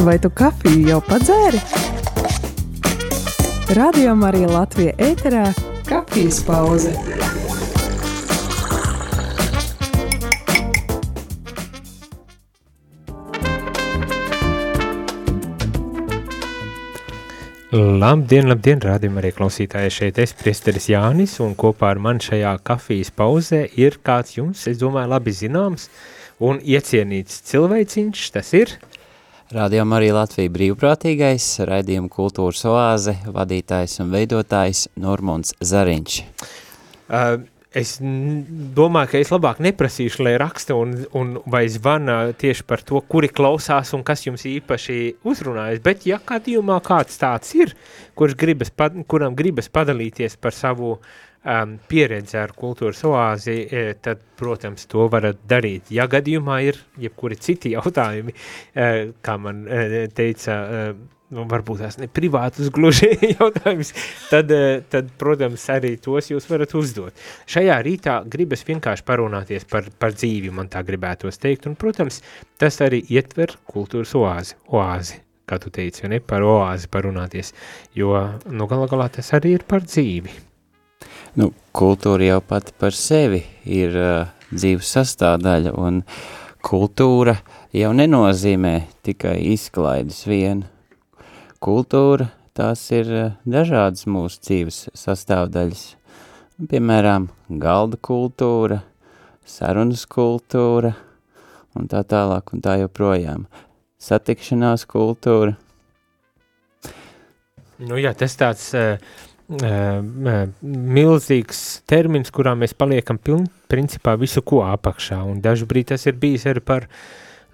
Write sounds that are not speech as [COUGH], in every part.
Vai tu kafiju jau padzēri? Radio Marija Latvija ēterā - kafijas pauze. Labdien, labdien, rādījumā arī klausītāji šeit es, priesteris Jānis, un kopā ar mani šajā kafijas pauzē ir kāds jums, es domāju, labi zināms un iecienīts cilvēciņš, tas ir? Rādījumā arī Latvija brīvprātīgais, raidījuma kultūras oāze, vadītājs un veidotājs Normons Zariņš. Uh, es domāju, ka es labāk neprasīšu, lai raksta un, un vai zvana tieši par to, kuri klausās un kas jums īpaši uzrunājas, bet ja gadījumā kāds tāds ir, kurš gribas, kuram gribas padalīties par savu um, pieredzi ar kultūras oāzi, e, tad, protams, to varat darīt. Ja gadījumā ir jebkuri citi [LAUGHS] jautājumi, e, kā man e, teica, e, nu, varbūt tās ne privātus gluži [LAUGHS] jautājumus, tad, eh, tad, protams, arī tos jūs varat uzdot. Šajā rītā gribas vienkārši parunāties par, par dzīvi, man tā gribētos teikt, un, protams, tas arī ietver kultūras oāzi, oāzi, kā tu teici, ne par oāzi parunāties, jo, nu, galā galā tas arī ir par dzīvi. Nu, kultūra jau pati par sevi ir uh, dzīves sastāvdaļa, un kultūra jau nenozīmē tikai izklaides vienu kultūra, tās ir eh, dažādas mūsu dzīves sastāvdaļas. Piemēram, galda kultūra, sarunas kultūra un tā tālāk un tā joprojām. Satikšanās kultūra. Nu jā, tas tāds uh, uh, milzīgs termins, kurā mēs paliekam piln, principā visu ko apakšā, un dažbrīd tas ir bijis arī par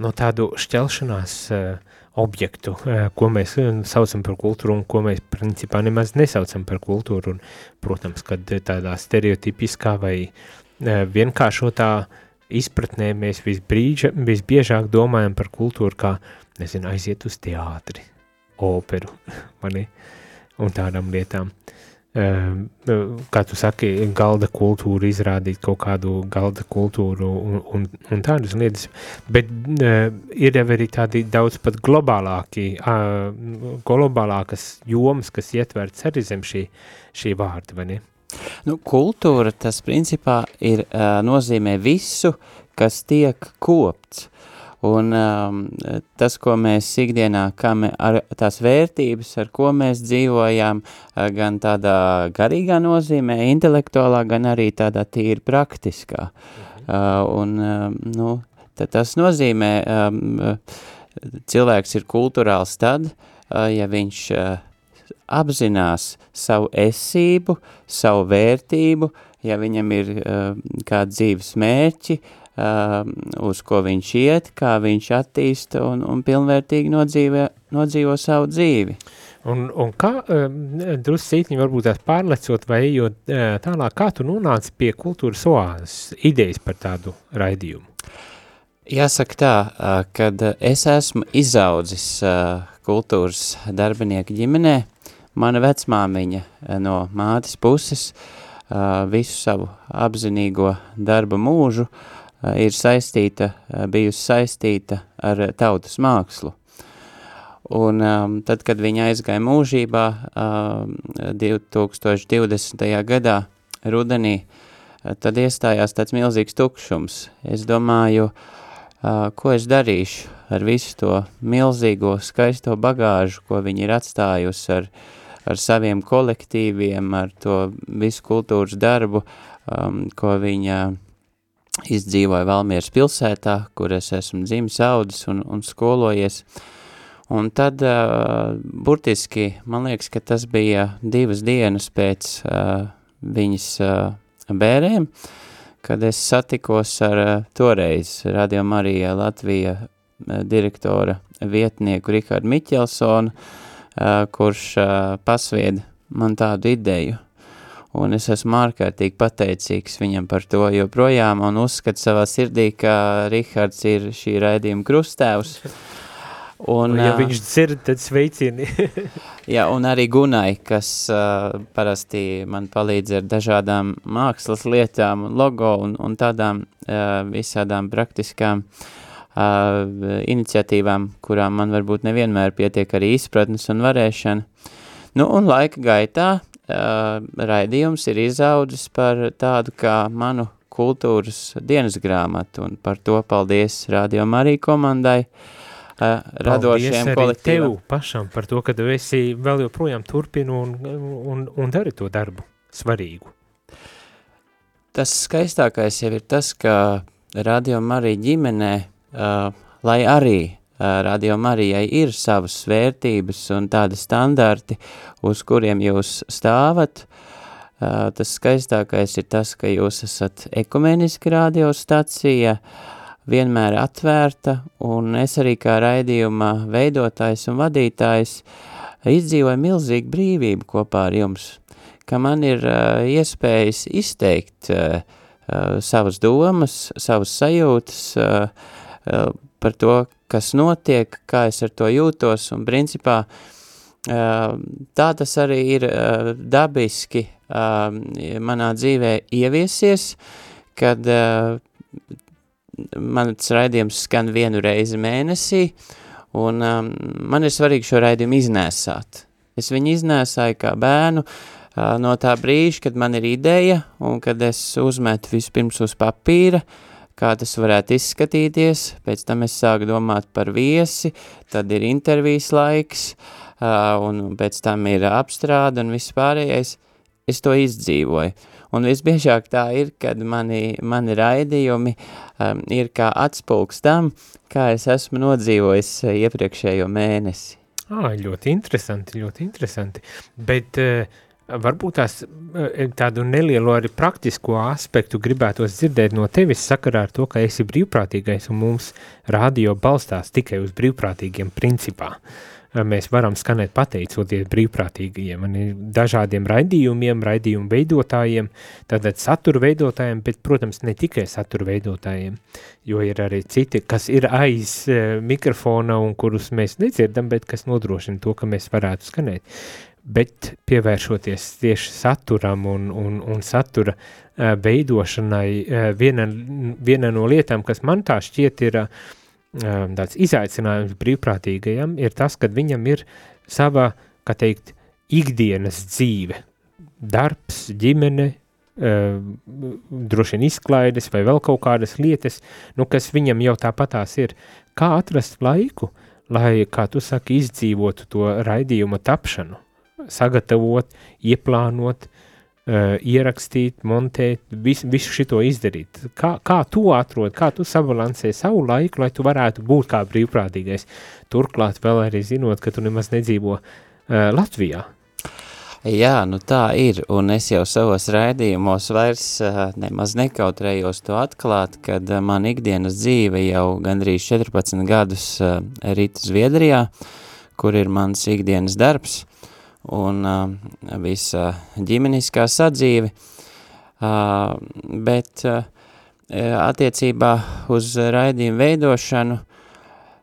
no tādu šķelšanās uh, objektu, eh, ko mēs eh, saucam par kultūru un ko mēs principā nemaz nesaucam par kultūru. Un, protams, kad tādā stereotipiskā vai eh, vienkāršotā izpratnē mēs visbrīža, visbiežāk domājam par kultūru kā, nezinu, aiziet uz teātri, operu, [LAUGHS] mani, un tādām lietām. Uh, Ehm, kā tu saki, galda kultūru, izrādīt kaut kādu galda kultūru un, un, un tādas lietas, bet uh, ir jau arī tādi daudz pat globālāki, uh, globālākas jomas, kas ietverts arī zem šī, šī vārda, vai ne? Nu, kultūra tas principā ir, uh, nozīmē visu, kas tiek kopts. Un um, tas, ko mēs ikdienā, kā me, ar tās vērtības, ar ko mēs dzīvojam, uh, gan tādā garīgā nozīmē, intelektuālā, gan arī tādā tīri praktiskā. Mhm. Uh, un, um, nu, tas nozīmē, um, cilvēks ir kulturāls tad, uh, ja viņš uh, apzinās savu esību, savu vērtību, ja viņam ir uh, kādi dzīves mērķi, uh, uz ko viņš iet, kā viņš attīsta un, un pilnvērtīgi nodzīvē, nodzīvo savu dzīvi. Un, un kā, um, druscītņi varbūt tās pārlecot vai ejot uh, tālāk, kā tu nonāci pie kultūras oāzes idejas par tādu raidījumu? Jāsaka tā, uh, kad es esmu izaudzis uh, kultūras darbinieku ģimenē, mana vecmāmiņa no mātes puses visu savu apzinīgo darba mūžu uh, ir saistīta, bijusi saistīta ar tautas mākslu. Un um, tad, kad viņa aizgāja mūžībā um, 2020. gadā rudenī, tad iestājās tāds milzīgs tukšums. Es domāju, uh, ko es darīšu ar visu to milzīgo, skaisto bagāžu, ko viņa ir atstājusi ar, ar saviem kolektīviem, ar to visu kultūras darbu, um, ko viņa izdzīvoju Valmieras pilsētā, kur es esmu dzimis, audzis un, un skolojies. Un tad, uh, burtiski, man liekas, ka tas bija divas dienas pēc uh, viņas uh, bērēm, kad es satikos ar uh, toreiz Radio Marija Latvija uh, direktora vietnieku Rikārdu Miķelsonu, uh, kurš uh, pasvied man tādu ideju, un es esmu ārkārtīgi pateicīgs viņam par to joprojām un uzskatu savā sirdī, ka Rihards ir šī raidījuma krustēvs. Un, un, ja viņš dzird, tad sveicieni. [LAUGHS] jā, un arī Gunai, kas uh, parasti man palīdz ar dažādām mākslas lietām, logo un, un tādām uh, visādām praktiskām uh, iniciatīvām, kurām man varbūt nevienmēr pietiek arī izpratnes un varēšana. Nu, un laika gaitā uh, raidījums ir izaudzis par tādu kā manu kultūras dienas grāmatu, un par to paldies Radio Marija komandai, radošiem kolektīvam. tev pašam par to, ka tu esi vēl joprojām turpinu un, un, un dari to darbu svarīgu. Tas skaistākais jau ir tas, ka Radio Marija ģimenē, lai arī Radio Marijai ir savas vērtības un tādi standarti, uz kuriem jūs stāvat, uh, tas skaistākais ir tas, ka jūs esat ekumeniski radiostacija, vienmēr atvērta, un es arī kā raidījuma veidotājs un vadītājs izdzīvoju milzīgu brīvību kopā ar jums ka man ir uh, iespējas izteikt savas domas, savas sajūtas par to, kas notiek, kā es ar to jūtos, un principā uh, tā tas arī ir uh, dabiski uh, manā dzīvē ieviesies, kad uh, mans raidījums skan vienu reizi mēnesī, un um, man ir svarīgi šo raidījumu iznēsāt. Es viņu iznēsāju kā bērnu, uh, no tā brīža, kad man ir ideja un kad es uzmetu vispirms uz papīra, kā tas varētu izskatīties, pēc tam es sāku domāt par viesi, tad ir intervijas laiks, un pēc tam ir apstrāde un viss pārējais, es to izdzīvoju. Un visbiežāk tā ir, kad mani, mani raidījumi um, ir kā atspulks tam, kā es esmu nodzīvojis iepriekšējo mēnesi. Ā, ļoti interesanti, ļoti interesanti. Bet uh, Varbūt tās e, tādu nelielu arī praktisko aspektu gribētos dzirdēt no tevis sakarā ar to, ka esi brīvprātīgais un mums radio balstās tikai uz brīvprātīgiem principā. E, mēs varam skanēt pateicoties brīvprātīgajiem, dažādiem raidījumiem, raidījumu veidotājiem, tātad satura veidotājiem, bet, protams, ne tikai satura veidotājiem, jo ir arī citi, kas ir aiz e, mikrofona un kurus mēs nedzirdam, bet kas nodrošina to, ka mēs varētu skanēt bet pievēršoties tieši saturam un, un, un satura uh, veidošanai, uh, viena, viena no lietām, kas man tā šķiet ir uh, tāds izaicinājums brīvprātīgajam, ir tas, ka viņam ir sava, kā teikt, ikdienas dzīve, darbs, ģimene, droši vien izklaides vai vēl kaut kādas lietas, nu, kas viņam jau tāpatās ir. Kā atrast laiku, lai, kā tu saki, izdzīvotu to raidījuma tapšanu? Sagatavot, ieplānot, uh, ierakstīt, montēt, vis, visu šito izdarīt. Kā, kā tu atrod, kā tu sabalansē savu laiku, lai tu varētu būt kā brīvprātīgais, turklāt vēl arī zinot, ka tu nemaz nedzīvo uh, Latvijā? Jā, nu tā ir, un es jau savos raidījumos vairs uh, nemaz nekautrējos to atklāt, kad man ikdienas dzīve jau gandrīz 14 gadus rīt Zviedrijā, kur ir mans ikdienas darbs, un uh, visa ģimeniskā sadzīve, uh, bet uh, attiecībā uz raidījumu veidošanu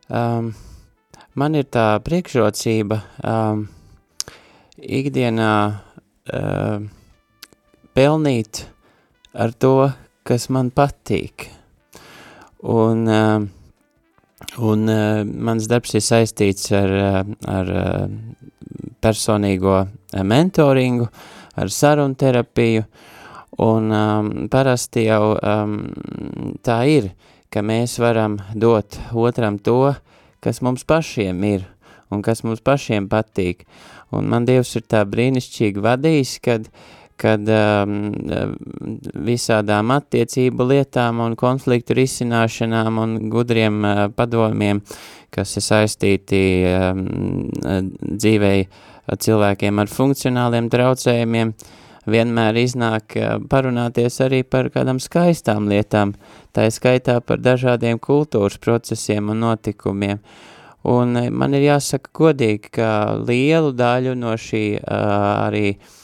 um, man ir tā priekšrocība um, ikdienā pelnīt ar to, kas man patīk. Un, un mans darbs ir saistīts ar, ar personīgo eh, mentoringu, ar sarunu terapiju, un um, parasti jau um, tā ir, ka mēs varam dot otram to, kas mums pašiem ir, un kas mums pašiem patīk. Un man Dievs ir tā brīnišķīgi vadījis, kad, kad um, visādām attiecību lietām un konfliktu risināšanām un gudriem uh, padomiem, kas ir saistīti um, dzīvei cilvēkiem ar funkcionāliem traucējumiem, vienmēr iznāk eh, parunāties arī par kādām skaistām lietām, tā skaitā par dažādiem kultūras procesiem un notikumiem. Un eh, man ir jāsaka godīgi, ka lielu daļu no šī uh, arī uh,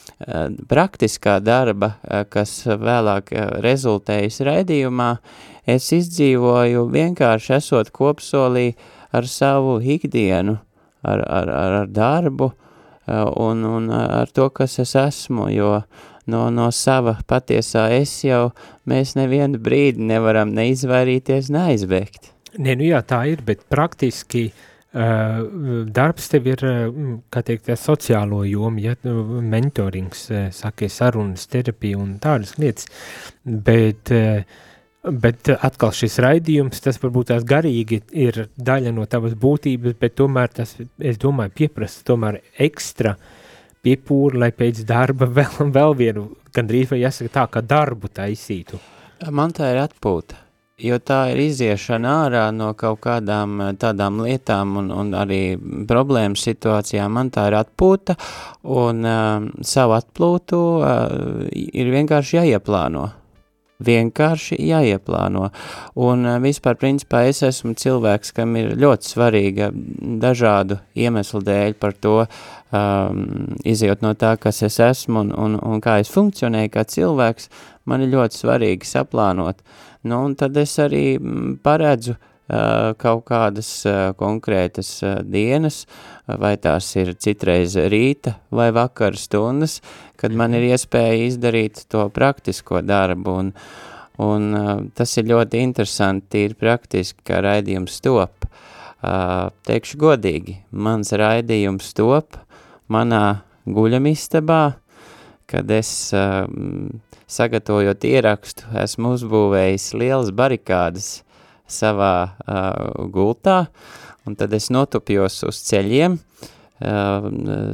praktiskā darba, uh, kas vēlāk rezultējas raidījumā, es izdzīvoju vienkārši esot kopsolī ar savu ikdienu, ar, ar, ar, ar darbu, Eh, un, un ar to, kas es esmu, jo no, no sava patiesā es jau mēs nevienu brīdi nevaram neizvairīties, neaizbēgt. Nē, nu jā, tā ir, bet praktiski uh, darbs tev ir, kā teikt, sociālo jomu, ja, nu, mentorings, sakie sarunas, terapija un tādas lietas, bet, bet atkal šis raidījums, tas varbūt tās garīgi ir daļa no tavas būtības, bet tomēr tas, es domāju, pieprasa tomēr ekstra piepūri, lai pēc darba [LAUGHS] vēl, vēl vienu, gandrīz vai jāsaka tā, kā darbu taisītu. Man tā ir atpūta jo tā ir iziešana ārā no kaut kādām eh, tādām lietām un, un arī problēmu situācijām. Man tā ir atpūta un uh, savu atplūtu uh, ir vienkārši jāieplāno. Vienkārši jāieplāno. Un uh, vispār, principā, es esmu cilvēks, kam ir ļoti svarīga dažādu iemeslu dēļ par to, um, izjūt no tā, kas es esmu un, un, un kā es funkcionēju kā cilvēks, man ir ļoti svarīgi saplānot uh, Nu, un tad es arī mm, paredzu kaut kādas konkrētas dienas, vai tās ir citreiz rīta vai vakara stundas, kad man ir iespēja izdarīt to praktisko darbu, un, un tas ir ļoti interesanti, ir praktiski, kā raidījums top. Teikšu godīgi, mans raidījums top manā guļamistabā, kad es sagatavojot ierakstu, esmu uzbūvējis lielas barikādas savā uh, gultā, un tad es notupjos uz ceļiem, uh,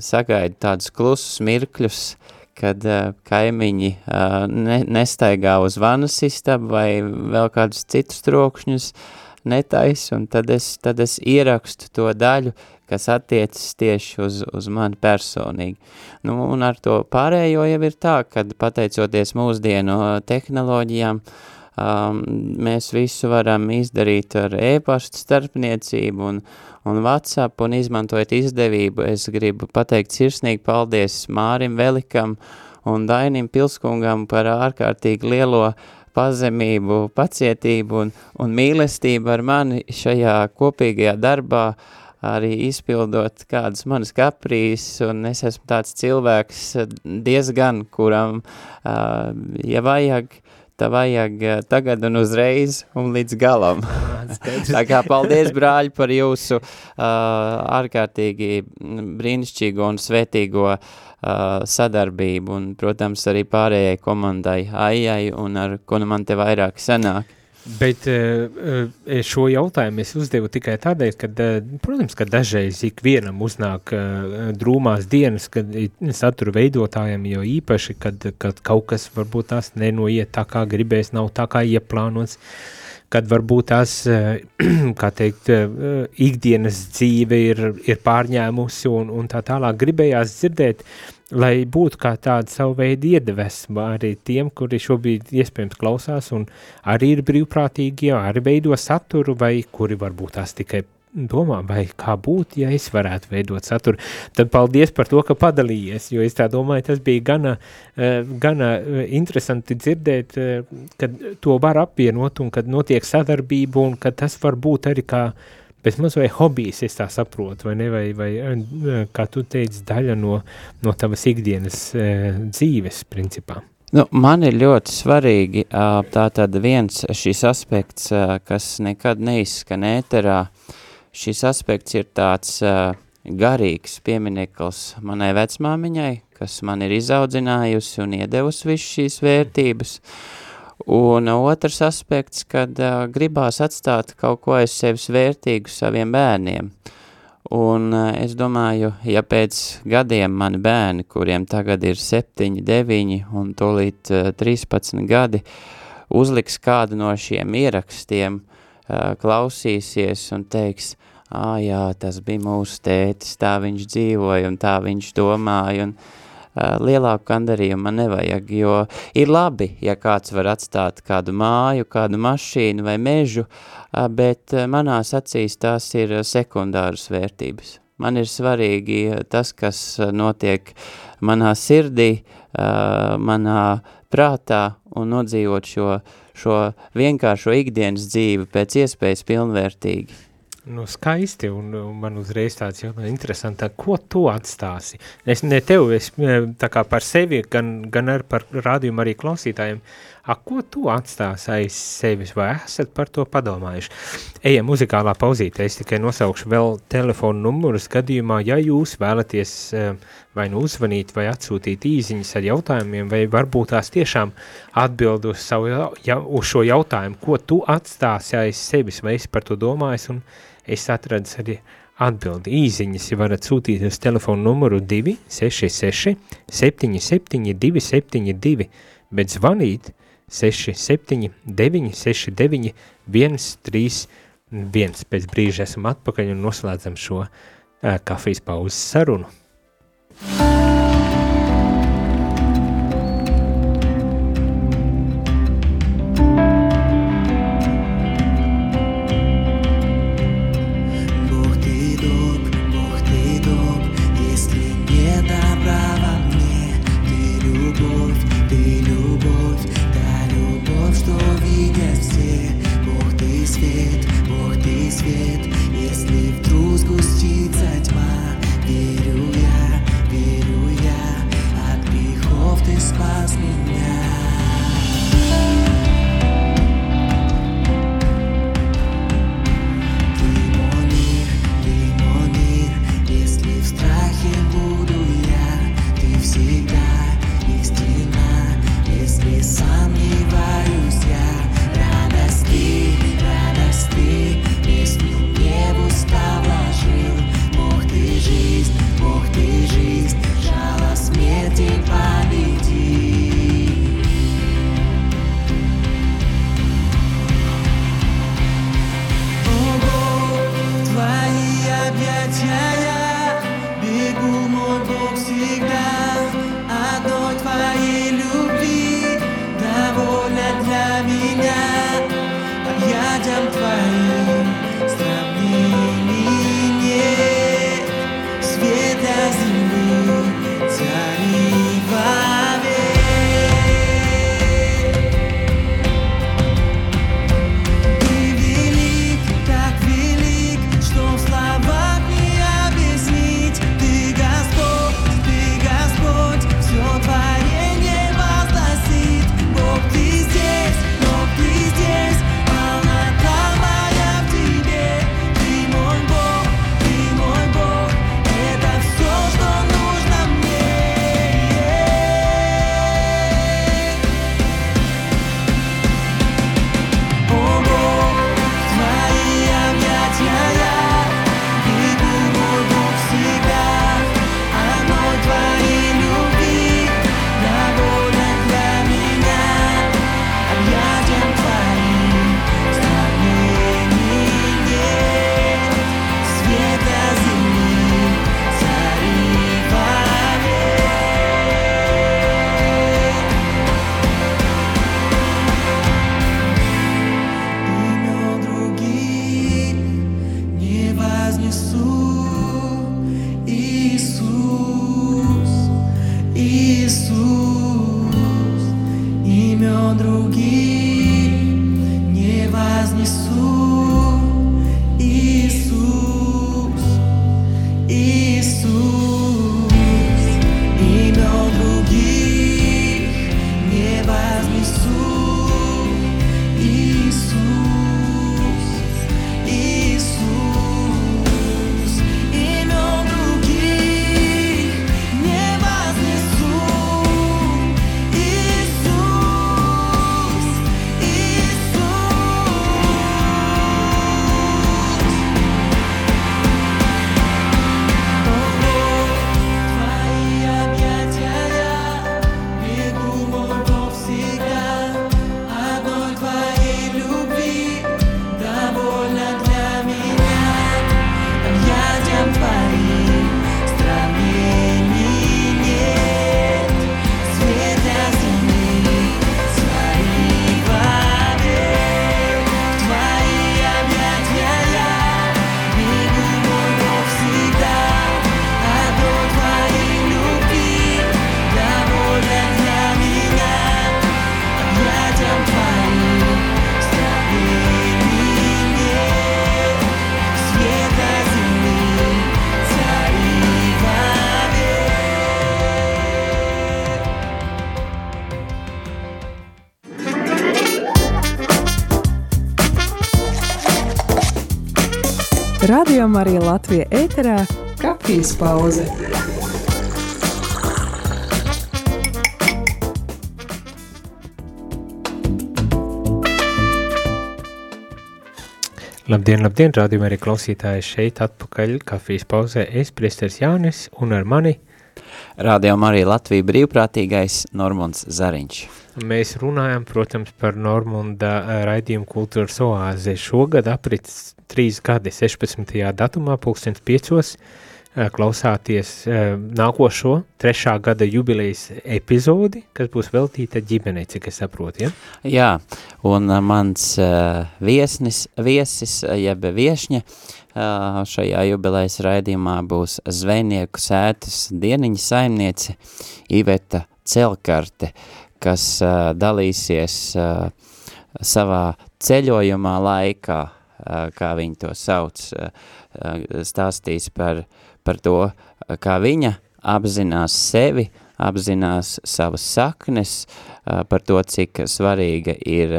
sagaidu tādus klusus mirkļus, kad uh, kaimiņi uh, ne, nestaigā uz vanas istabu vai vēl kādus citus trokšņus netais, un tad es, tad es ierakstu to daļu, kas attiecas tieši uz, uz mani personīgi. Nu, un ar to pārējo jau ir tā, kad pateicoties mūsdienu tehnoloģijām, um, mēs visu varam izdarīt ar e-pastu starpniecību un, un WhatsApp, un izmantojot izdevību, es gribu pateikt sirsnīgi paldies Mārim Velikam un Dainim Pilskungam par ārkārtīgi lielo pazemību, pacietību un, un mīlestību ar mani šajā kopīgajā darbā, arī izpildot kādas manas kaprīs, un es esmu tāds cilvēks diezgan, kuram, uh, ja vajag, tā vajag tagad un uzreiz un līdz galam. tā kā paldies, brāļi, par jūsu uh, ārkārtīgi brīnišķīgo un svētīgo uh, sadarbību, un, protams, arī pārējai komandai Aijai, un ar ko nu man te vairāk sanāk. Bet uh, šo jautājumu es uzdevu tikai tādēļ, ka, uh, protams, ka dažreiz ikvienam uznāk drūmās dienas, kad satura veidotājiem jau īpaši, kad, kad kaut kas varbūt tās nenoiet tā, kā gribēs, nav tā, kā ieplānots, kad varbūt tās, [CLEARS THROAT] kā teikt, ikdienas dzīve ir, ir pārņēmusi un, un tā tālāk. Gribējās dzirdēt, lai būtu kā tāda savu veidu iedvesma arī tiem, kuri šobrīd iespējams klausās un arī ir brīvprātīgi, jā, arī veido saturu, vai kuri varbūt tās tikai domā, vai kā būtu, ja es varētu veidot saturu. Tad paldies par to, ka padalījies, jo es tā domāju, tas bija gana, eh, gana eh, interesanti dzirdēt, eh, kad to var apvienot un kad notiek sadarbība un kad tas var būt arī kā bet mums vai hobijs, es tā saprotu, vai ne, vai, vai kā tu teici, daļa no, no tavas ikdienas dzīves, principā. Nu, man ir ļoti svarīgi tātad viens šis aspekts, kas nekad neizskan ēterā, šis aspekts ir tāds garīgs piemineklis manai vecmāmiņai, kas man ir izaudzinājusi un iedevusi visu šīs vērtības, uh, Un otrs aspekts, kad uh, gribās atstāt kaut ko aiz sevis vērtīgu saviem bērniem. Un uh, es domāju, ja pēc gadiem mani bērni, kuriem tagad ir 7, 9 un tolīt uh, 13 gadi, uzliks kādu no šiem ierakstiem, uh, klausīsies un teiks, ā jā, tas bija mūsu tētis, tā viņš dzīvoja un tā viņš domāja, un lielāku gandarījumu man nevajag, jo ir labi, ja kāds var atstāt kādu māju, kādu mašīnu vai mežu, bet manās acīs tās ir sekundāras vērtības. Man ir svarīgi tas, kas notiek manā sirdī, manā prātā un nodzīvot šo, šo vienkāršo ikdienas dzīvi pēc iespējas pilnvērtīgi. Nu, skaisti, un, man uzreiz tāds jau interesanti, ko tu atstāsi? Es ne tev, es tā kā par sevi, gan, gan ar par rādījumu arī klausītājiem, a, ko tu atstāsi aiz sevis, vai esat par to padomājuši? Ejam muzikālā pauzītē, es tikai nosaukšu vēl telefonu numurus gadījumā, ja jūs vēlaties vai nu uzvanīt, vai atsūtīt īziņas ar jautājumiem, vai varbūt tās tiešām atbild uz, savu, ja, uz šo jautājumu, ko tu atstāsi aiz sevis, vai esi par to domājis, un es atradu arī atbildi. Īziņas varat sūtīt uz telefonu numuru 266 77 272, bet zvanīt 67 969 131. Pēc brīža esam atpakaļ un noslēdzam šo uh, kafijas pauzes sarunu. Ēterā kafijas pauze. Labdien, labdien, rādījumā arī klausītāji šeit atpakaļ kafijas pauzē. Es, priesteris Jānis, un ar mani Rādījumā arī Latvija brīvprātīgais Normons Zariņš. Mēs runājam, protams, par Normunda eh, raidījumu kultūras oāzi. Šogad aprits trīs gadi 16. datumā, pulkstens piecos, eh, klausāties eh, nākošo trešā gada jubilejas epizodi, kas būs veltīta ģimenei, cik es saprotu, ja? Jā, un mans viesnis, viesis, jeb viešņa, šajā jubilejas raidījumā būs zvejnieku sētas dieniņa saimniece Iveta Celkarte, kas dalīsies savā ceļojumā laikā, kā viņi to sauc, stāstīs par, par to, kā viņa apzinās sevi, apzinās savas saknes, par to, cik svarīga ir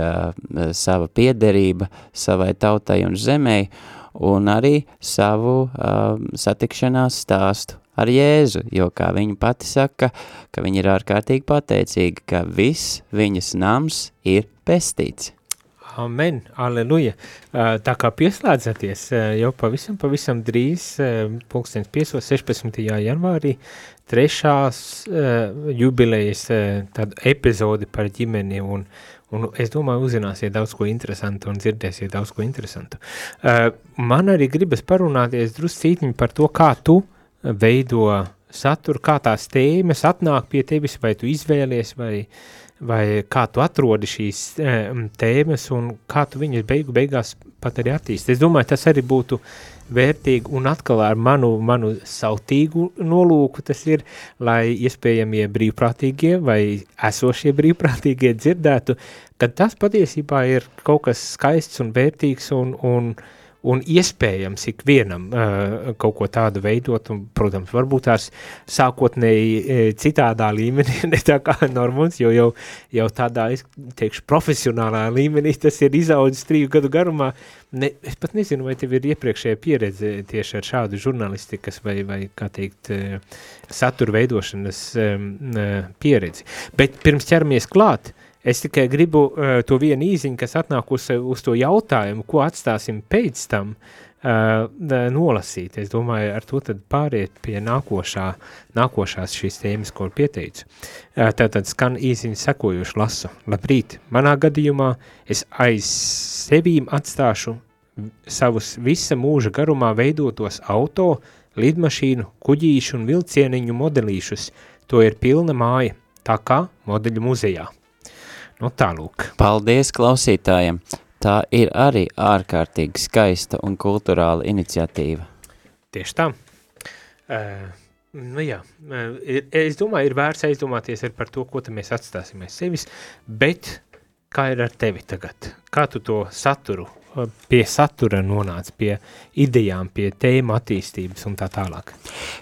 sava piederība savai tautai un zemei, un arī savu satikšanās stāstu ar Jēzu, jo, kā viņa pati saka, ka viņa ir ārkārtīgi pateicīga, ka viss viņas nams ir pestīts. Amen, aleluja. Tā kā pieslēdzaties jau pavisam, pavisam drīz, pulkstens 5. 16. janvārī, trešās jubilejas tādu epizodi par ģimeni un, un es domāju, uzzināsiet daudz ko interesantu un dzirdēsiet daudz ko interesantu. Man arī gribas parunāties druscītiņi par to, kā tu uh, veido saturu, kā tās tēmas atnāk pie tevis, vai tu izvēlies, vai, vai kā tu atrodi šīs tēmas un kā tu viņas beigu beigās pat arī attīsti. Es domāju, tas arī būtu vērtīgi un atkal ar manu, manu sautīgu nolūku tas ir, lai iespējamie brīvprātīgie vai esošie brīvprātīgie dzirdētu, ka tas patiesībā ir kaut kas skaists un vērtīgs un, un uh, un iespējams ikvienam uh, kaut ko tādu veidot, un, protams, varbūt tās sākotnēji citādā līmenī, [LAUGHS] ne tā kā Normons, jo jau, jau tādā, es teikšu, profesionālā līmenī tas ir izaudzis triju gadu garumā. Ne, es pat nezinu, vai tev ir iepriekšējā pieredze tieši ar šādu žurnalistikas vai, vai kā teikt, satura veidošanas um, pieredzi. Bet pirms ķeramies klāt, uh, Es tikai gribu uh, to vienu īziņu, kas atnāk uz, uz to jautājumu, ko atstāsim pēc tam, uh, nolasīt. Es domāju, ar to tad pāriet pie nākošā, nākošās šīs tēmas, ko pieteicu. Uh, tātad skan īziņa sekojuši lasu. Labrīt, manā gadījumā es aiz sevīm atstāšu savus visa mūža garumā veidotos auto, lidmašīnu, kuģīšu un vilcieniņu modelīšus. To ir pilna māja, tā kā modeļu muzejā. Nu, tālūk. Paldies klausītājiem! Tā ir arī ārkārtīgi skaista un kulturāla iniciatīva. Tieši tā. Uh, nu jā, uh, es domāju, ir vērts aizdomāties ar par to, ko mēs atstāsim aiz sevis, bet kā ir ar tevi tagad? Kā tu to saturu, pie satura nonāc, pie idejām, pie tēma attīstības un tā tālāk?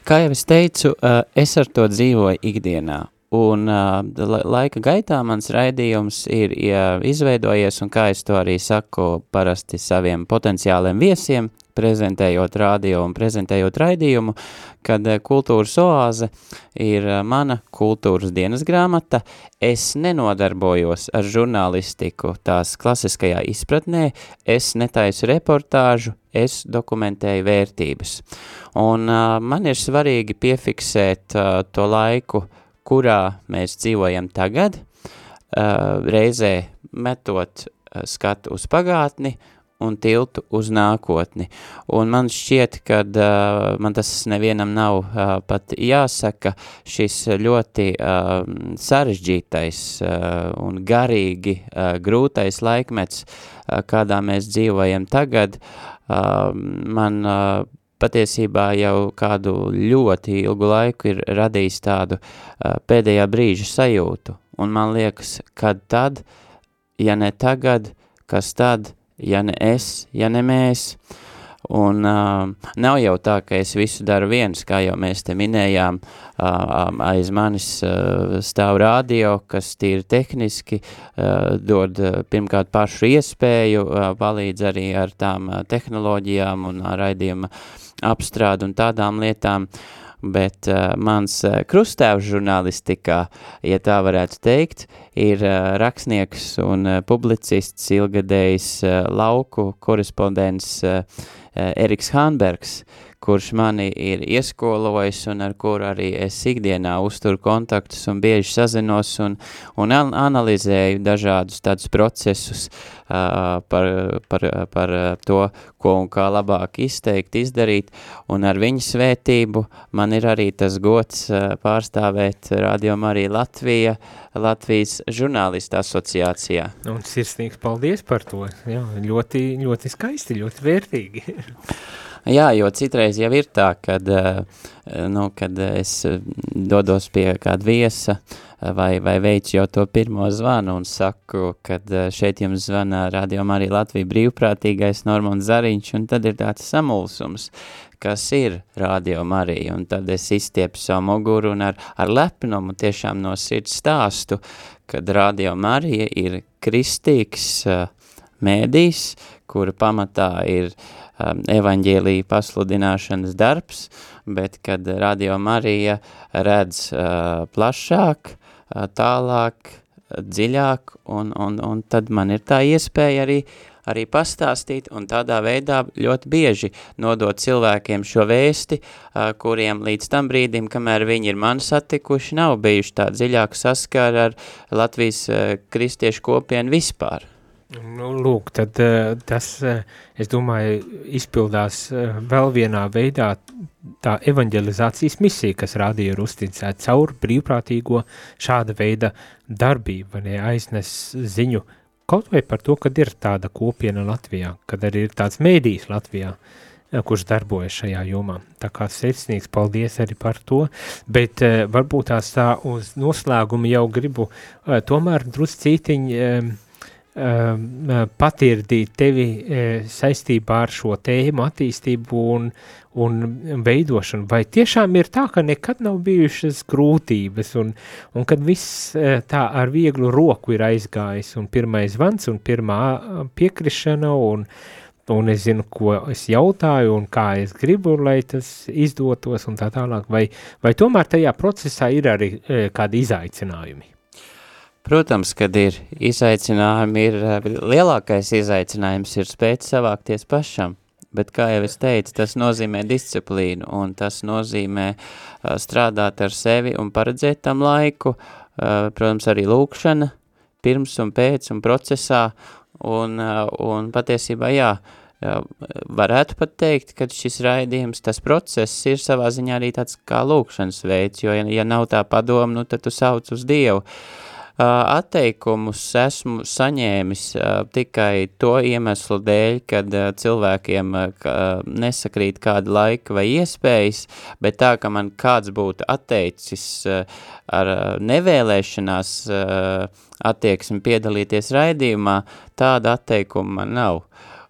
Kā jau es teicu, es ar to dzīvoju ikdienā, Un uh, laika gaitā mans raidījums ir ja, izveidojies, un kā es to arī saku parasti saviem potenciāliem viesiem, prezentējot radio un prezentējot raidījumu, kad kultūras oāze ir mana kultūras dienas grāmata. Es nenodarbojos ar žurnālistiku tās klasiskajā izpratnē, es netaisu reportāžu, es dokumentēju vērtības. Un uh, man ir svarīgi piefiksēt uh, to laiku, uh, kurā mēs dzīvojam tagad, reizē metot skatu uz pagātni un tiltu uz nākotni. Un man šķiet, ka uh, man tas nevienam nav uh, pat jāsaka, šis ļoti uh, sarežģītais uh, un garīgi uh, grūtais laikmets, uh, kādā mēs dzīvojam tagad, uh, man uh, patiesībā jau kādu ļoti ilgu laiku ir radījis tādu uh, pēdējā brīža sajūtu. Un man liekas, kad tad, ja ne tagad, kas tad, ja ne es, ja ne mēs. Un uh, nav jau tā, ka es visu daru viens, kā jau mēs te minējām, uh, aiz manis uh, stāv radio, kas tīri tehniski uh, dod uh, pirmkārt pašu iespēju, uh, palīdz arī ar tām uh, tehnoloģijām un uh, raidījuma apstrādu un tādām lietām. Bet uh, mans uh, krustēvs žurnālistikā, ja tā varētu teikt, ir uh, rakstnieks un uh, publicists, ilgadējs uh, lauku korespondents uh, Eriks Hanbergs, kurš mani ir ieskolojis un ar kuru arī es ikdienā uzturu kontaktus un bieži sazinos un, un analizēju dažādus tādus procesus uh, par, par, par to, ko un kā labāk izteikt, izdarīt, un ar viņu svētību man ir arī tas gods uh, pārstāvēt Radio Marija Latvija, Latvijas žurnālista asociācijā. Un sirsnīgs paldies par to, jā, ļoti, ļoti skaisti, ļoti vērtīgi. [LAUGHS] Jā, jo citreiz jau ir tā, kad, eh, nu, kad es dodos pie kāda viesa eh, vai, vai veicu jau to pirmo zvanu un saku, kad eh, šeit jums zvana Radio Marija Latvija brīvprātīgais Normons Zariņš, un tad ir tāds samulsums, kas ir Radio Marija, un tad es izstiepu savu muguru un ar, ar lepnumu tiešām no sirds stāstu, kad Radio Marija ir kristīgs uh, mēdīs, kura pamatā ir uh, evaņģēlīja pasludināšanas darbs, bet kad Radio Marija redz uh, plašāk, uh, tālāk, dziļāk, un, un, un tad man ir tā iespēja arī arī pastāstīt un tādā veidā ļoti bieži nodot cilvēkiem šo vēsti, uh, kuriem līdz tam brīdim, kamēr viņi ir mani satikuši, nav bijuši tā dziļāk saskara ar Latvijas kristiešu kopienu vispār. Nu, lūk, tad eh, tas, eh, es domāju, izpildās eh, vēl vienā veidā tā evanģelizācijas misija, kas rādīja ir uzticēta caur brīvprātīgo šāda veida darbību, ne aiznes ziņu kaut vai par to, kad ir tāda kopiena Latvijā, kad arī ir tāds mēdījis Latvijā, kurš darbojas šajā jomā. Tā kā secīgs paldies arī par to, bet varbūt tās tā uz noslēgumu jau gribu tomēr druscītiņi patirdīt tevi uh, saistībā ar šo tēmu attīstību un, un veidošanu, vai tiešām ir tā, ka nekad nav bijušas grūtības un, un kad viss uh, tā ar vieglu roku ir aizgājis un pirmais vans un pirmā piekrišana un, un es zinu, ko es jautāju un kā es gribu, lai tas izdotos un tā tālāk, vai, vai tomēr tajā procesā ir arī kādi izaicinājumi? Protams, kad ir izaicinājumi, ir eh, lielākais izaicinājums ir spēt savākties pašam, bet, kā jau es teicu, tas nozīmē disciplīnu, un tas nozīmē uh, strādāt ar sevi un paredzēt tam laiku, uh, protams, arī lūkšana, pirms un pēc un procesā, un, uh, un patiesībā, jā, varētu pat teikt, ka šis raidījums, tas process ir savā ziņā arī tāds kā lūkšanas veids, jo, ja, ja nav tā padoma, nu, tad tu sauc uz Dievu. Uh, Atteikumus esmu saņēmis tikai to iemeslu dēļ, kad cilvēkiem nesakrīt kāda laika vai iespējas, bet tā, ka man kāds būtu atteicis ar nevēlēšanās attieksmi piedalīties raidījumā, tāda atteikuma man nav.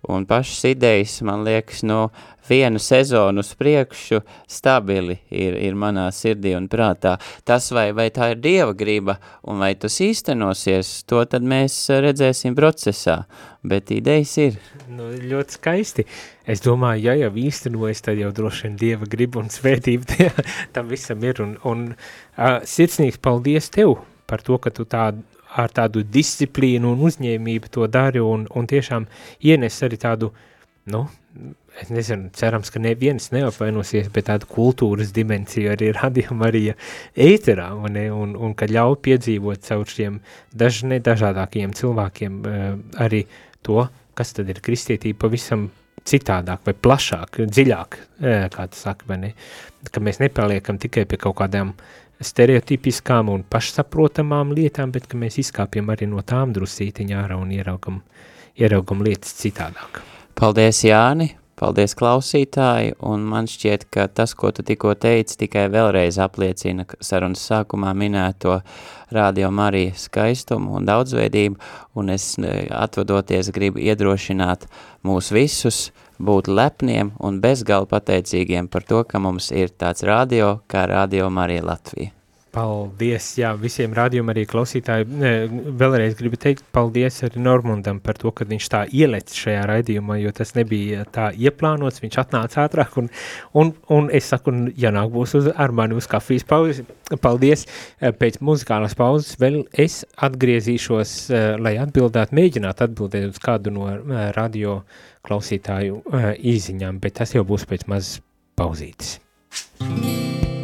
Un pašas idejas, man liekas, no vienu sezonu uz priekšu stabili ir, ir manā sirdī un prātā. Tas, vai, vai tā ir Dieva griba un vai tas īstenosies, to tad mēs redzēsim procesā, bet idejas ir. Nu, ļoti skaisti. Es domāju, ja jau īstenojas, tad jau droši vien Dieva griba un svētība tie, tam visam ir. Un, un uh, sirsnīgs paldies tev par to, ka tu tādu ar tādu disciplīnu un uzņēmību to dari un, un tiešām ienes arī tādu, nu, es nezinu, cerams, ka neviens neapvainosies, bet tādu kultūras dimensiju arī radījum arī ēterā, un, un, un ka ļauj piedzīvot caur šiem daž, nedažādākajiem cilvēkiem uh, arī to, kas tad ir kristietība pavisam citādāk vai plašāk, dziļāk, uh, kā tu saki, vai ne, ka mēs nepaliekam tikai pie kaut kādām stereotipiskām un pašsaprotamām lietām, bet ka mēs izkāpjam arī no tām drusītiņā ārā un ieraugam, ieraugam lietas citādāk. Paldies, Jāni! Paldies, klausītāji, un man šķiet, ka tas, ko tu tikko teici, tikai vēlreiz apliecina sarunas sākumā minēto radio Marija skaistumu un daudzveidību, un es atvadoties gribu iedrošināt mūs visus būt lepniem un bezgalīgi pateicīgiem par to, ka mums ir tāds radio kā Radio Marija Latvija. Paldies, jā, visiem rādījumam arī klausītāji. Vēlreiz gribu teikt paldies arī Normundam par to, ka viņš tā ielec šajā raidījumā, jo tas nebija tā ieplānots, viņš atnāca ātrāk un, un, un es saku, ja nāk būs uz, ar mani uz kafijas pauzi, paldies. Pēc muzikālās pauzes vēl es atgriezīšos, lai atbildētu, mēģinātu atbildēt uz kādu no radio klausītāju īziņām, bet tas jau būs pēc mazas pauzītes. Karalī,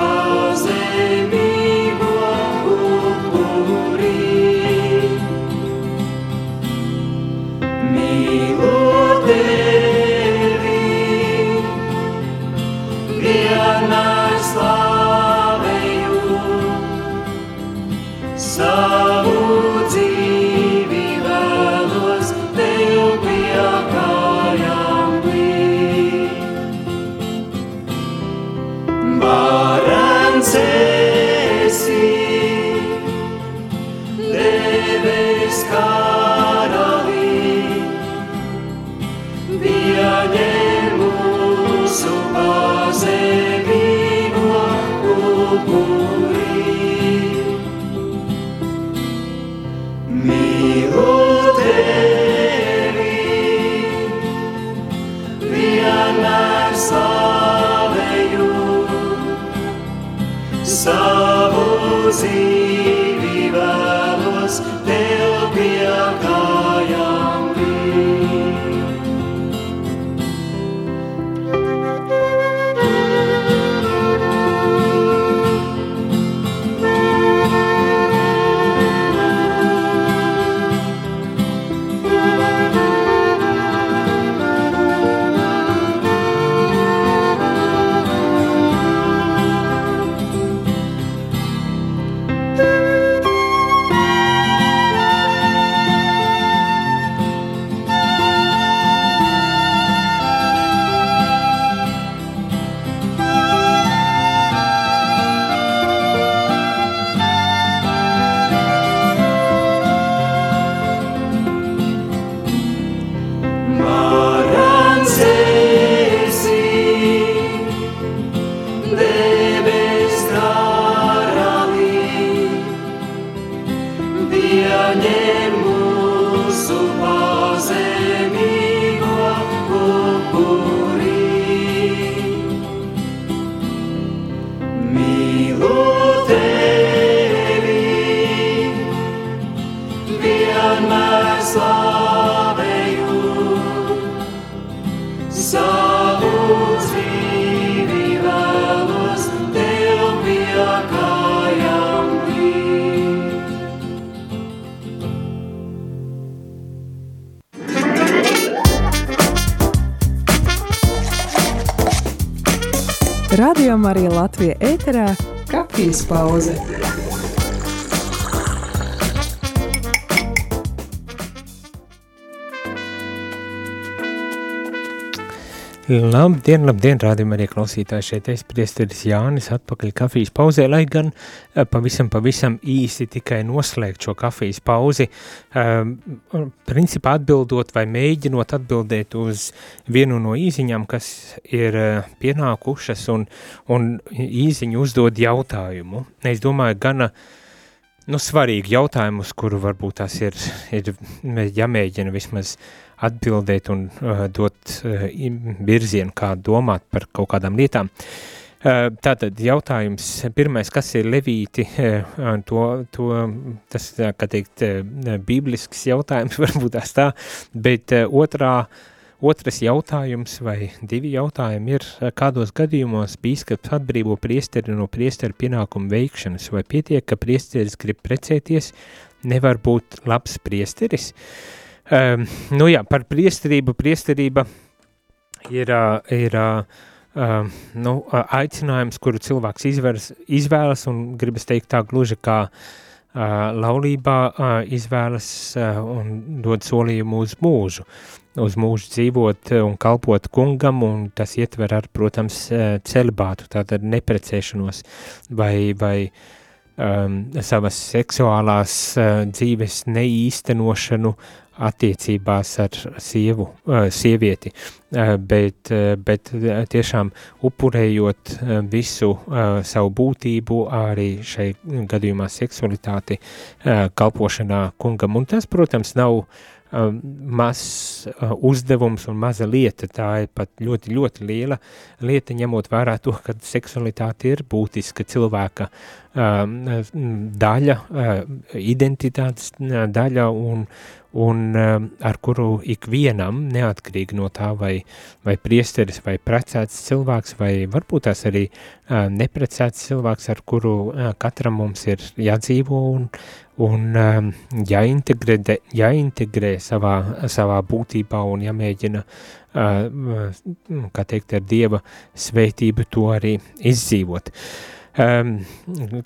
ēterā - kafijas pauze. Labdien, labdien, rādījumā arī klausītāji šeit es priesteris Jānis atpakaļ kafijas pauzē, lai gan eh, pavisam, pavisam īsi tikai noslēgt šo kafijas pauzi, um, principā atbildot vai mēģinot atbildēt uz vienu no īziņām, kas ir uh, pienākušas un, un īziņu uzdod jautājumu. Es domāju, gana nu, svarīgi jautājumus, kuru varbūt tās ir, ir jāmēģina vismaz atbildēt un uh, dot uh, virzienu, kā domāt par kaut kādām lietām. Uh, tātad jautājums pirmais, kas ir levīti, uh, to, to, tas, tā, kā teikt, uh, bīblisks jautājums, [LAUGHS] varbūt tās tā, bet uh, otrā, otrs jautājums vai divi jautājumi ir, uh, kādos gadījumos bīskaps atbrīvo priesteri no priesteri pienākumu veikšanas, vai pietiek, ka priesteris grib precēties, nevar būt labs priesteris, uh, Um, nu jā, par priesterību, priesterība ir, ir uh, nu, aicinājums, kuru cilvēks izvēlas, izvēlas un gribas teikt tā gluži kā laulībā izvēlas un dod solījumu uz mūžu, uz mūžu dzīvot un kalpot kungam, un tas ietver ar, protams, celibātu, tātad neprecēšanos vai, vai um, savas seksuālās uh, dzīves neīstenošanu attiecībās ar sievu, uh, sievieti, uh, bet, uh, bet tiešām upurējot visu savu būtību arī šai gadījumā seksualitāti kalpošanā kungam. Un tas, protams, nav mazs uzdevums un maza lieta, tā ir pat ļoti, ļoti liela. Lieta, ņemot vērā to, ka seksualitāte ir būtiska cilvēka daļa, identitātes daļa un, un um, ar kuru ikvienam, neatkarīgi no tā, vai, vai priesteris vai precēts cilvēks, vai varbūt tās arī uh, neprecēts cilvēks, ar kuru uh, katram mums ir jādzīvo un, un um, jāintegrē, jāintegrē savā, savā būtībā un jāmēģina, uh, kā teikt, ar Dieva svētību to arī izdzīvot. Um,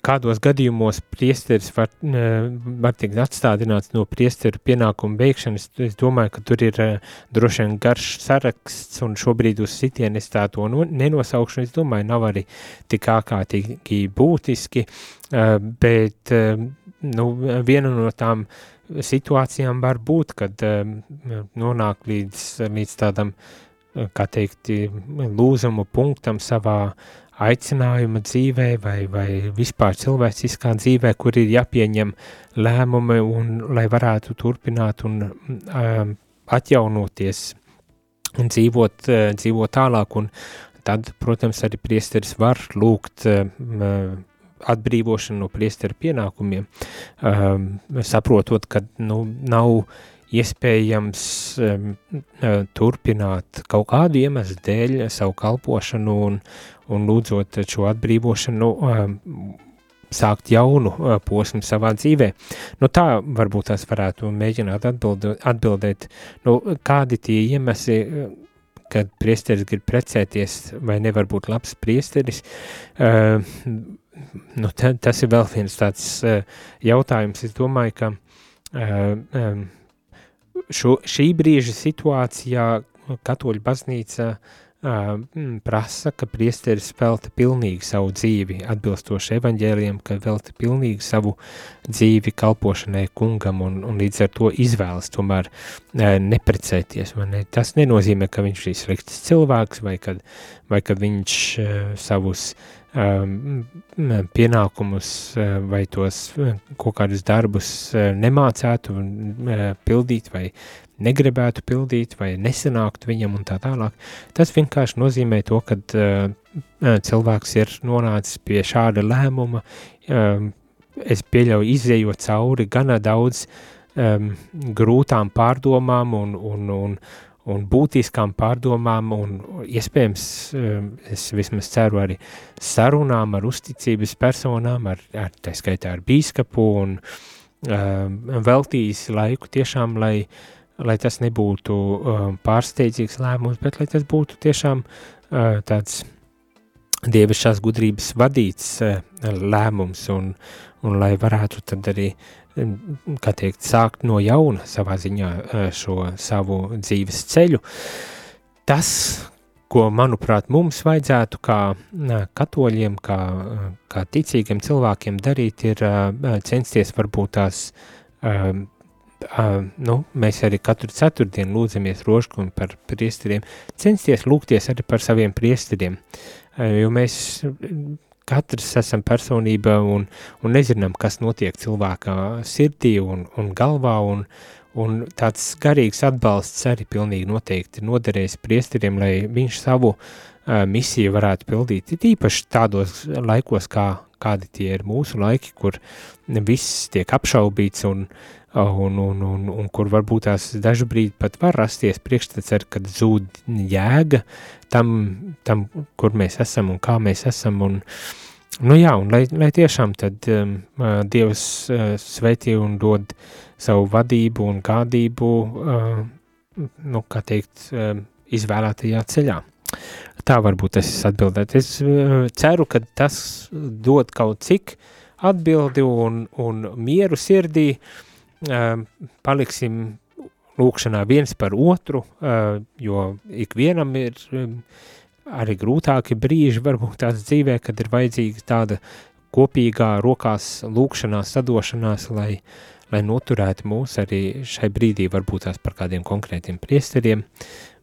kādos gadījumos priesteris var, uh, var tikt atstādināts no priesteru pienākumu veikšanas, es domāju, ka tur ir uh, droši vien garš saraksts, un šobrīd uz sitienu es tā to no, nenosaukšu, es domāju, nav arī tik ārkārtīgi būtiski, uh, bet uh, nu, viena no tām situācijām var būt, kad uh, nonāk līdz, līdz tādam, kā teikt, lūzumu punktam savā aicinājuma dzīvē vai, vai vispār cilvēciskā dzīvē, kur ir jāpieņem lēmumi un lai varētu turpināt un um, atjaunoties un dzīvot, dzīvot tālāk. Un tad, protams, arī priesteris var lūgt um, atbrīvošanu no priesteru pienākumiem, um, saprotot, ka nu, nav iespējams um, turpināt kaut kādu iemeslu dēļ savu kalpošanu un, un lūdzot šo atbrīvošanu, um, sākt jaunu uh, posmu savā dzīvē. Nu, tā varbūt tās varētu mēģināt atbild, atbildēt, nu, kādi tie iemesli, uh, kad priesteris grib precēties vai nevar būt labs priesteris, uh, nu, ta, tas ir vēl viens tāds uh, jautājums. Es domāju, ka uh, um, šo, šī brīža situācijā katoļu baznīca uh, uh, prasa, ka priesteris velta pilnīgi savu dzīvi atbilstoši evaņģēliem, ka velta pilnīgi savu dzīvi kalpošanai kungam un, un līdz ar to izvēlas tomēr uh, neprecēties. Ne? Tas nenozīmē, ka viņš ir slikts cilvēks vai kad, vai kad viņš uh, savus pienākumus vai tos kaut kādus darbus nemācētu pildīt vai negribētu pildīt vai nesanāktu viņam un tā tālāk. Tas vienkārši nozīmē to, ka uh, cilvēks ir nonācis pie šāda lēmuma, um, es pieļauju izējot cauri gana daudz um, grūtām pārdomām un, un, un, un būtiskām pārdomām un iespējams, um, es vismaz ceru arī sarunām ar uzticības personām, ar, ar tā skaitā ar bīskapu un um, veltījis laiku tiešām, lai uh, lai tas nebūtu uh, pārsteidzīgs lēmums, bet lai tas būtu tiešām uh, tāds dievišķās gudrības vadīts uh, lēmums un, un lai varētu tad arī, um, kā teikt, sākt no jauna savā ziņā uh, šo savu dzīves ceļu. Tas, ko, manuprāt, mums vajadzētu kā uh, katoļiem, kā, uh, kā ticīgiem cilvēkiem darīt, ir censties varbūt tās Uh, nu, mēs arī katru ceturtdienu lūdzamies rožkumu par priesteriem, censties lūgties arī par saviem priesteriem, jo mēs katrs esam personība un, un nezinām, kas notiek cilvēkā sirdī un, un galvā, un, un tāds garīgs atbalsts arī pilnīgi noteikti noderēs priesteriem, lai viņš savu uh, misiju varētu pildīt, it īpaši tādos laikos, kā, kādi tie ir mūsu laiki, kur viss tiek apšaubīts un, un, un, un, un kur varbūt tās brīdi pat var rasties priekšstats kad zūd jēga tam, tam, kur mēs esam un kā mēs esam, un, nu jā, un lai, lai tiešām tad um, Dievs uh, sveitī un dod savu vadību un gādību, uh, nu, kā teikt, uh, izvēlētajā ceļā. Tā varbūt es atbildētu. Es uh, ceru, ka tas dod kaut cik atbildi un, un mieru sirdī, paliksim lūkšanā viens par otru, jo ikvienam ir arī grūtāki brīži varbūt tāds dzīvē, kad ir vajadzīga tāda kopīgā rokās lūkšanās, sadošanās, lai, lai noturētu mūs arī šai brīdī varbūt tās par kādiem konkrētiem priesteriem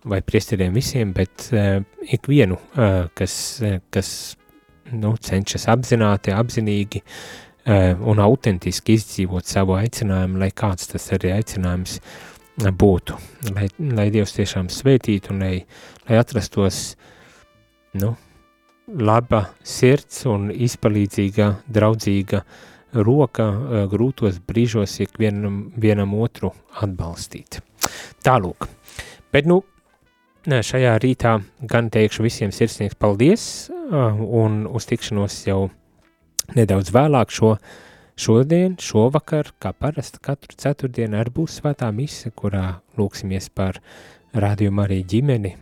vai priesteriem visiem, bet ikvienu, kas, kas nu, cenšas apzināti, apzinīgi uh, un autentiski izdzīvot savu aicinājumu, lai kāds tas arī aicinājums būtu, lai, lai Dievs tiešām svētītu un lai, lai atrastos, nu, laba sirds un izpalīdzīga, draudzīga roka grūtos brīžos ikvienam vienam otru atbalstīt. Tālūk. Bet, nu, šajā rītā gan teikšu visiem sirsnīgs paldies un uz tikšanos jau nedaudz vēlāk šo šodien, šovakar, kā parasti katru ceturtdienu arī būs svētā mise, kurā lūksimies par rādījumu arī ģimeni,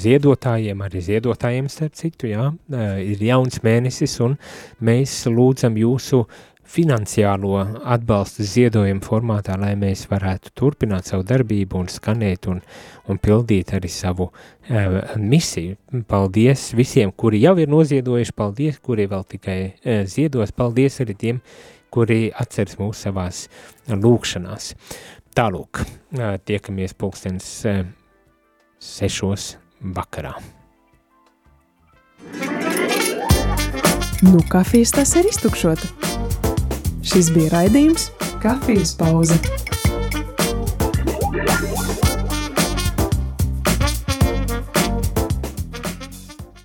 ziedotājiem, arī ziedotājiem starp citu, jā, ir jauns mēnesis un mēs lūdzam jūsu finansiālo atbalstu ziedojumu formātā, lai mēs varētu turpināt savu darbību un skanēt un, un pildīt arī savu uh, misiju. Paldies visiem, kuri jau ir noziedojuši, paldies, kuri vēl tikai uh, ziedos, paldies arī tiem, kuri atceras mūs savās lūkšanās. Tālūk, uh, tiekamies pulkstens uh, sešos vakarā. Nu, kafijas tas ir iztukšota. Šis bija raidījums Kafijas pauze.